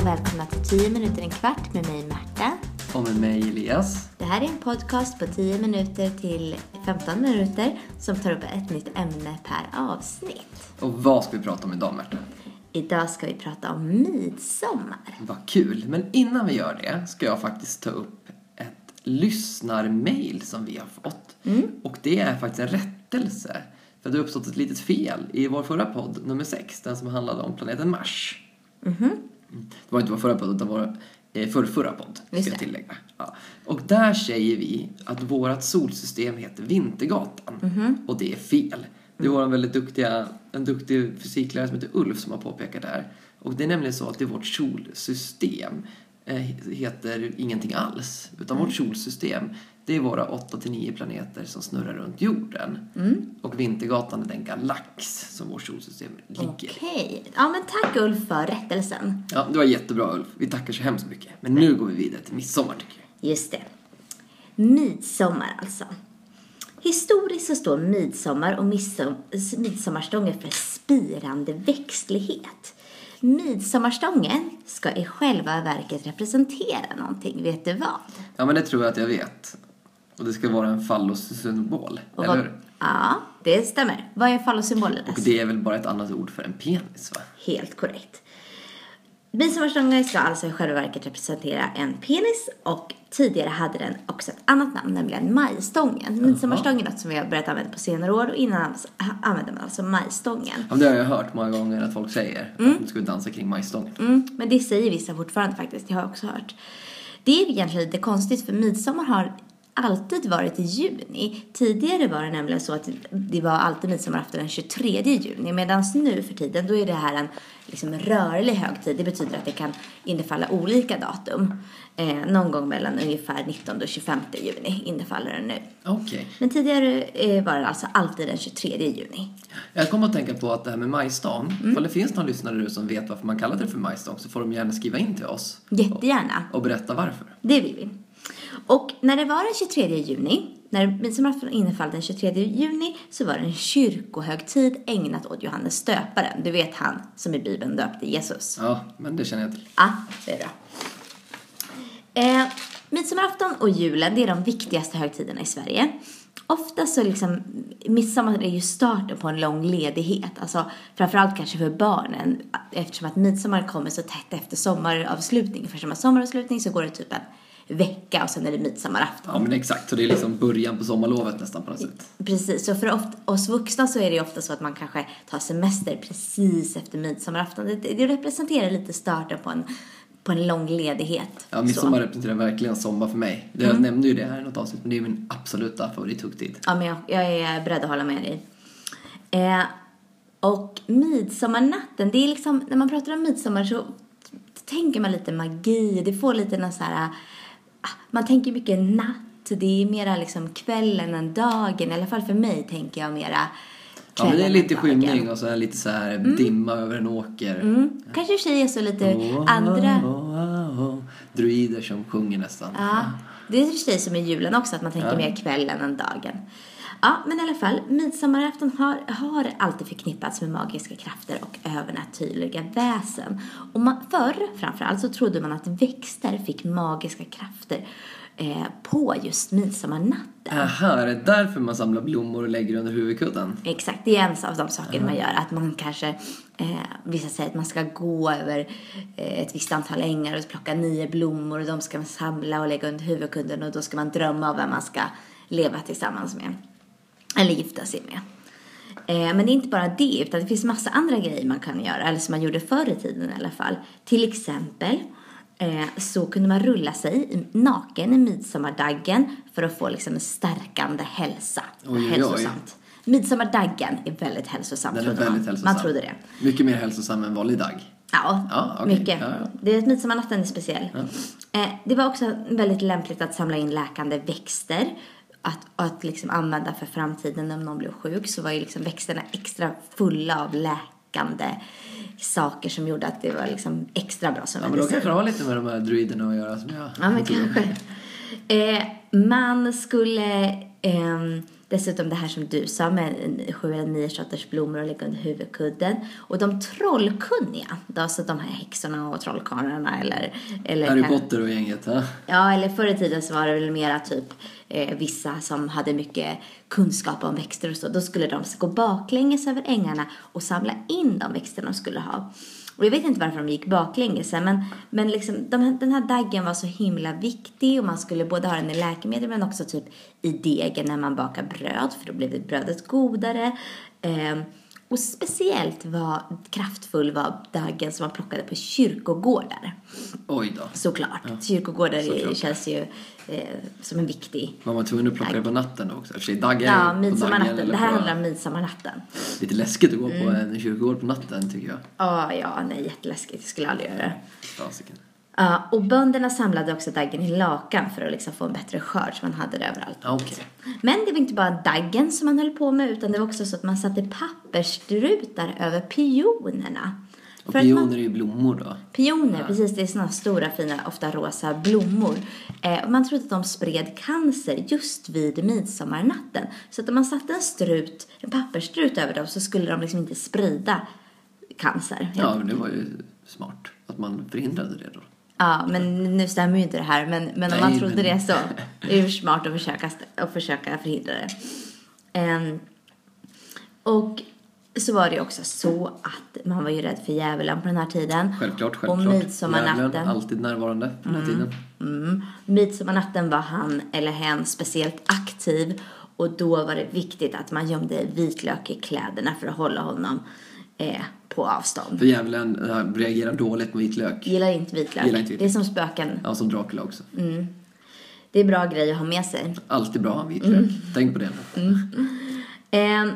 och välkomna till 10 minuter en kvart med mig Märta. Och med mig Elias. Det här är en podcast på 10 minuter till 15 minuter som tar upp ett nytt ämne per avsnitt. Och vad ska vi prata om idag Märta? Idag ska vi prata om midsommar. Vad kul! Men innan vi gör det ska jag faktiskt ta upp ett lyssnarmail som vi har fått. Och det är faktiskt en rättelse. För det har uppstått ett litet fel i vår förra podd, nummer 6, den som handlade om planeten Mars. Mm. Det var inte vår förra podd, utan vår eh, förrförra podd, ska jag tillägga. Ja. Och där säger vi att vårt solsystem heter Vintergatan. Och det är fel. Det var en väldigt duktiga, en duktig fysiklärare som heter Ulf som har påpekat det här. Och det är nämligen så att det är vårt solsystem eh, heter ingenting alls. Utan vårt solsystem, det är våra 8-9 planeter som snurrar runt jorden. Och Vintergatan är den galax som vårt solsystem ligger i. Okej. Ja, men tack Ulf för rättelsen. Ja, det var jättebra Ulf. Vi tackar så hemskt mycket. Men nu går vi vidare till midsommar tycker jag. Just det. Midsommar alltså. Historiskt så står midsommar och midsom, midsommarstången för spirande växtlighet. Midsommarstången ska i själva verket representera någonting. Vet du vad? Ja, men det tror jag att jag vet. Och det ska vara en fallossymbol, Och eller hur? Ja, det stämmer. Vad är fallosymbolen? Och det är väl bara ett annat ord för en penis, va? Helt korrekt. Midsommarstången ska alltså i själva verket representera en penis och tidigare hade den också ett annat namn, nämligen majstången. Midsommarstången är något som vi har börjat använda på senare år och innan använde man alltså majstången. Ja, det har jag hört många gånger att folk säger. Att nu ska vi dansa kring majstången. Mm, men det säger vissa fortfarande faktiskt, det har jag också hört. Det är egentligen lite konstigt för midsommar har alltid varit i juni. Tidigare var det nämligen så att det var alltid midsommarafton den 23 juni medan nu för tiden då är det här en liksom rörlig högtid. Det betyder att det kan innefalla olika datum. Eh, någon gång mellan ungefär 19 och 25 juni innefaller den nu. Okej. Men tidigare eh, var det alltså alltid den 23 juni. Jag kommer att tänka på att det här med majstång. Mm. Det finns någon lyssnare nu som vet varför man kallar det för majstång så får de gärna skriva in till oss. Jättegärna. Och berätta varför. Det vill vi. Och när det var den 23 juni, när midsommarafton inföll den 23 juni, så var det en kyrkohögtid ägnat åt Johannes stöparen. Du vet han som i Bibeln döpte Jesus. Ja, men det känner jag till. Ja, det är bra. Eh, midsommarafton och julen, det är de viktigaste högtiderna i Sverige. Ofta så liksom, midsommar är ju starten på en lång ledighet. Alltså framförallt kanske för barnen. Eftersom att midsommar kommer så tätt efter sommaravslutning. Har man sommaravslutning så går det typ en vecka och sen är det midsommarafton. Ja, men exakt. Så det är liksom början på sommarlovet nästan på något sätt. Precis, så för oss vuxna så är det ju ofta så att man kanske tar semester precis efter midsommarafton. Det, det representerar lite starten på en, på en lång ledighet. Ja, midsommar representerar verkligen sommar för mig. Det- Mm. Jag nämnde ju det här i något avsnitt, men det är min absoluta favorithögtid. Ja, men jag, jag är beredd att hålla med dig. Eh, och midsommarnatten, det är liksom, när man pratar om midsommar så tänker man lite magi, det får lite någon så här, man tänker mycket natt, det är mera liksom kvällen än dagen, i alla fall för mig tänker jag mera Ja, men det är lite skymning och så lite så här dimma över en åker. Mm. Kanske i och för sig är så lite Oh, andra... oh, oh. Druider som sjunger nästan. Ja, det är i och för sig som i julen också, att man tänker Ja. mer kvällen än dagen. Ja, men i alla fall, midsommarafton har, har alltid förknippats med magiska krafter och övernaturliga väsen. Och man, förr framförallt så trodde man att växter fick magiska krafter eh, på just midsommarnatten. Aha, är det därför man samlar blommor och lägger under huvudkudden? Exakt, det är en av de saker man gör. Att man kanske, eh, vissa säger att man ska gå över eh, ett visst antal ängar och plocka nio blommor och de ska man samla och lägga under huvudkudden och då ska man drömma om vem man ska leva tillsammans med. Eller gifta sig med. Eh, men det är inte bara det, utan det finns massa andra grejer man kan göra, eller som man gjorde förr i tiden i alla fall. Till exempel eh, så kunde man rulla sig i- naken i midsommardaggen för att få liksom en stärkande hälsa. Oj, oj, oj. Hälsosamt. Midsommardaggen är väldigt hälsosam, Den är trodde väldigt man. hälsosam. Man trodde det. Mycket mer hälsosam än vanlig dag. Ja, Ja, okej. mycket. Ja, ja. Det är att midsommarnatten är speciell. Eh, det var också väldigt lämpligt att samla in läkande växter. Att, att liksom använda för framtiden om någon blev sjuk så var ju liksom växterna extra fulla av läkande saker som gjorde att det var liksom extra bra som Ja, men då medicin. kanske det har lite med de här druiderna att göra som jag Ja, men kanske. Eh, man skulle ehm, dessutom det här som du sa med sju eller nio sorters blommor och lägga under huvudkudden. Och de trollkunniga, då, alltså de här häxorna och trollkarlarna eller... eller Harry Potter och gänget, ha? Ja, eller förr i tiden så var det väl mera typ eh, vissa som hade mycket kunskap om växter och så. Då skulle de gå baklänges över ängarna och samla in de växter de skulle ha. Och jag vet inte varför de gick baklänges men, men liksom, de, den här daggen var så himla viktig och man skulle både ha den i läkemedel men också typ i degen när man bakar bröd för då blev brödet godare. Eh, och speciellt var kraftfull var daggen som man plockade på kyrkogårdar. Oj då. Såklart. Kyrkogårdar är- såklart. känns ju eh, som en viktig... Man var tvungen att plocka det på natten då också. För daggar Ja, dagen midsommarnatten. Det här på- handlar om midsommarnatten. Lite läskigt att gå på Mm. en kyrkogård på natten tycker jag. Ja, ja, nej, jätteläskigt. Jag skulle aldrig göra det. Fasiken. Ja, och bönderna samlade också daggen i lakan för att liksom få en bättre skörd så man hade det överallt. Ja, Okej. Men det var inte bara daggen som man höll på med utan det var också så att man satte pappersstrutar över pionerna. Och För att man- pioner är ju blommor då. Pioner, precis. Det är såna stora fina, ofta rosa blommor. Eh, och man trodde att de spred cancer just vid midsommarnatten. Så att om man satte en strut, en pappersstrut över dem så skulle de liksom inte sprida cancer. Ja, men det var ju smart att man förhindrade det då. Ja, men nu stämmer ju inte det här. Men, men om man trodde men- det så är det smart att försöka, att försöka förhindra det. Ehm, och så var det ju också så att man var ju rädd för djävulen på den här tiden. Självklart, Och självklart. midsommarnatten. Djävulen, alltid närvarande på den här tiden. Mm. Midsommarnatten var han eller hen speciellt aktiv och då var det viktigt att man gömde vitlök i kläderna för att hålla honom eh, på avstånd. För djävulen eh, reagerar dåligt med vitlök. Gillar inte vitlök. Gillar inte Det är som spöken. Ja, som Dracula också. Mm. Det är bra grej att ha med sig. Alltid bra att ha vitlök. Tänk på det. Eh,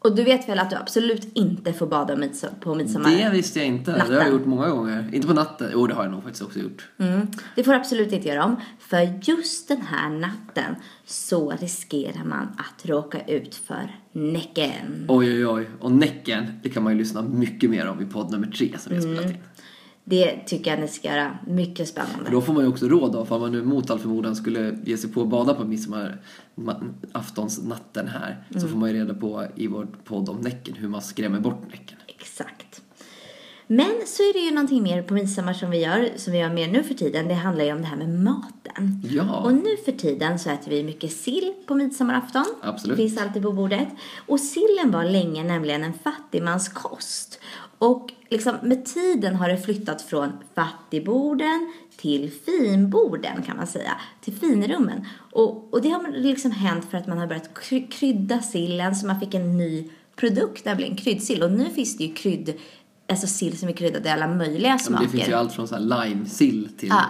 och du vet väl att du absolut inte får bada på midsommar? Det visste jag inte. Det har jag Natten. gjort många gånger. Inte på natten. Jo, det har jag nog faktiskt också gjort. Mm. Det får du absolut inte göra om. För just den här natten så riskerar man att råka ut för Näcken. Oj, oj, oj. Och Näcken, det kan man ju lyssna mycket mer om i podd nummer tre som vi har spelat in. Det tycker jag ni ska göra. Mycket spännande. Då får man ju också råd av, om man nu mot all förmodan skulle ge sig på att bada på midsommaraftonsnatten här, så får man ju reda på i vår podd om Näcken hur man skrämmer bort Näcken. Exakt. Men så är det ju någonting mer på midsommar som vi gör, som vi gör mer nu för tiden. Det handlar ju om det här med maten. Ja. Och nu för tiden så äter vi mycket sill på midsommarafton. Absolut. Finns alltid på bordet. Och sillen var länge nämligen en fattigmanskost. Och liksom med tiden har det flyttat från fattigborden till finborden kan man säga. Till finrummen. Och, och det har liksom hänt för att man har börjat kry- krydda sillen så man fick en ny produkt, nämligen kryddsill. Och nu finns det ju krydd, alltså sill som är kryddad i alla möjliga smaker. det finns ju allt från så här lime-sill till Ja.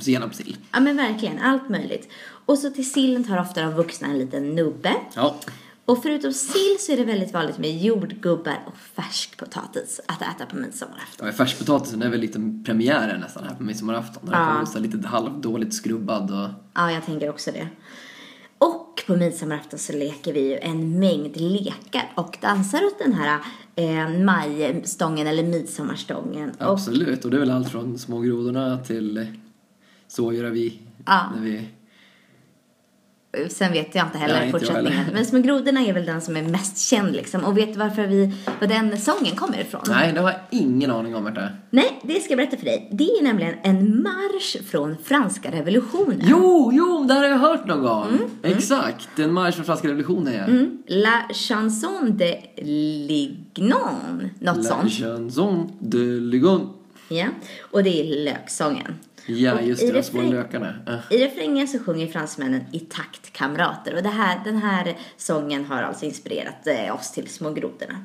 senapssill. Ja men verkligen, allt möjligt. Och så till sillen tar ofta de vuxna en liten nubbe. Ja. Och förutom sill så är det väldigt vanligt med jordgubbar och färskpotatis att äta på midsommarafton. Ja, färskpotatisen är väl lite premiären nästan här på midsommarafton. Där Ja. kommer lite halvdåligt skrubbad och... Ja, jag tänker också det. Och på midsommarafton så leker vi ju en mängd lekar och dansar åt den här eh, majstången eller midsommarstången. Absolut, och det är väl allt från små grodorna till så gör vi Ja. när vi... sen vet jag inte heller Nej, inte fortsättningen. heller. Men Små grodorna är väl den som är mest känd liksom. Och vet du varför vi, var den sången kommer ifrån? Nej, det har jag ingen aning om är. Nej, det ska jag berätta för dig. Det är nämligen en marsch från franska revolutionen. Jo, jo, det här har jag hört någon gång. Exakt, en marsch från franska revolutionen ja. Mm. La chanson de Lignon. Något La sånt. chanson de Ligon. Ja. Och det är löksången. Ja, just det, de små lökarna. Äh. I refrängen så sjunger fransmännen i takt kamrater. Och det här, den här sången har alltså inspirerat eh, oss till Små grodorna.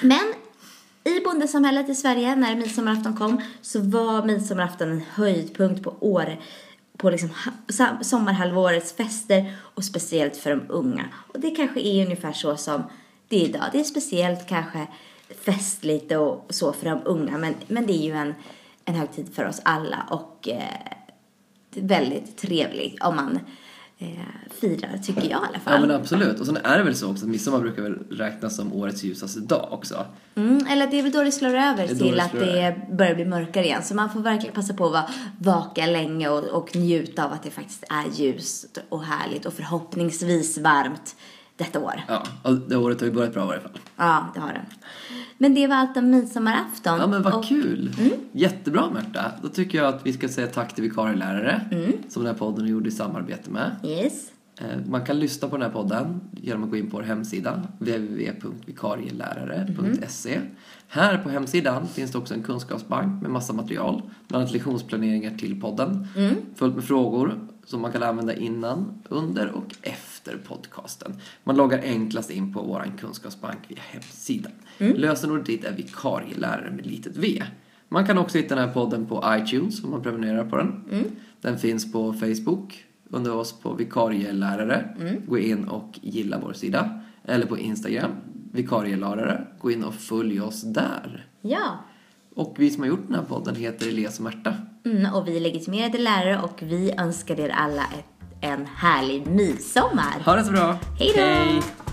Men i bondesamhället i Sverige när midsommarafton kom så var midsommarafton en höjdpunkt på år på liksom sommarhalvårets fester och speciellt för de unga. Och det kanske är ungefär så som det är idag. Det är speciellt kanske festligt och så för de unga men, men det är ju en, en högtid för oss alla och eh, väldigt trevligt om man eh, fira, tycker jag i alla Ja fall. men absolut. Och sen är det väl så också att midsommar brukar väl räknas som årets ljusaste dag också. Mm, eller det är väl då det slår över då till det att det börjar bli mörkare igen. Så man får verkligen passa på att vara vaka länge och, och njuta av att det faktiskt är ljust och härligt och förhoppningsvis varmt detta år. Ja, det året har ju börjat bra i varje fall. Ja, det har det. Men det var allt om midsommarafton. Ja men vad Och- kul! Jättebra Märta! Då tycker jag att vi ska säga tack till vikarielärare som den här podden gjorde i samarbete med. Yes. Eh, Man kan lyssna på den här podden genom att gå in på vår hemsida www.vikarielärare.se Här på hemsidan finns det också en kunskapsbank med massa material, bland annat lektionsplaneringar till podden, fullt med frågor som man kan använda innan, under och efter podcasten. Man loggar enklast in på vår kunskapsbank via hemsidan. Lösenordet dit är vikarielärare med litet v. Man kan också hitta den här podden på iTunes om man prenumererar på den. Den finns på Facebook under oss på vikarielärare. Gå in och gilla vår sida. Eller på Instagram, vikarielärare. Gå in och följ oss där. Ja. Och vi som har gjort den här podden heter Elias och Märta. Mm, och vi är legitimerade lärare och vi önskar er alla ett, en härlig midsommar. Ha det så bra! Hej då!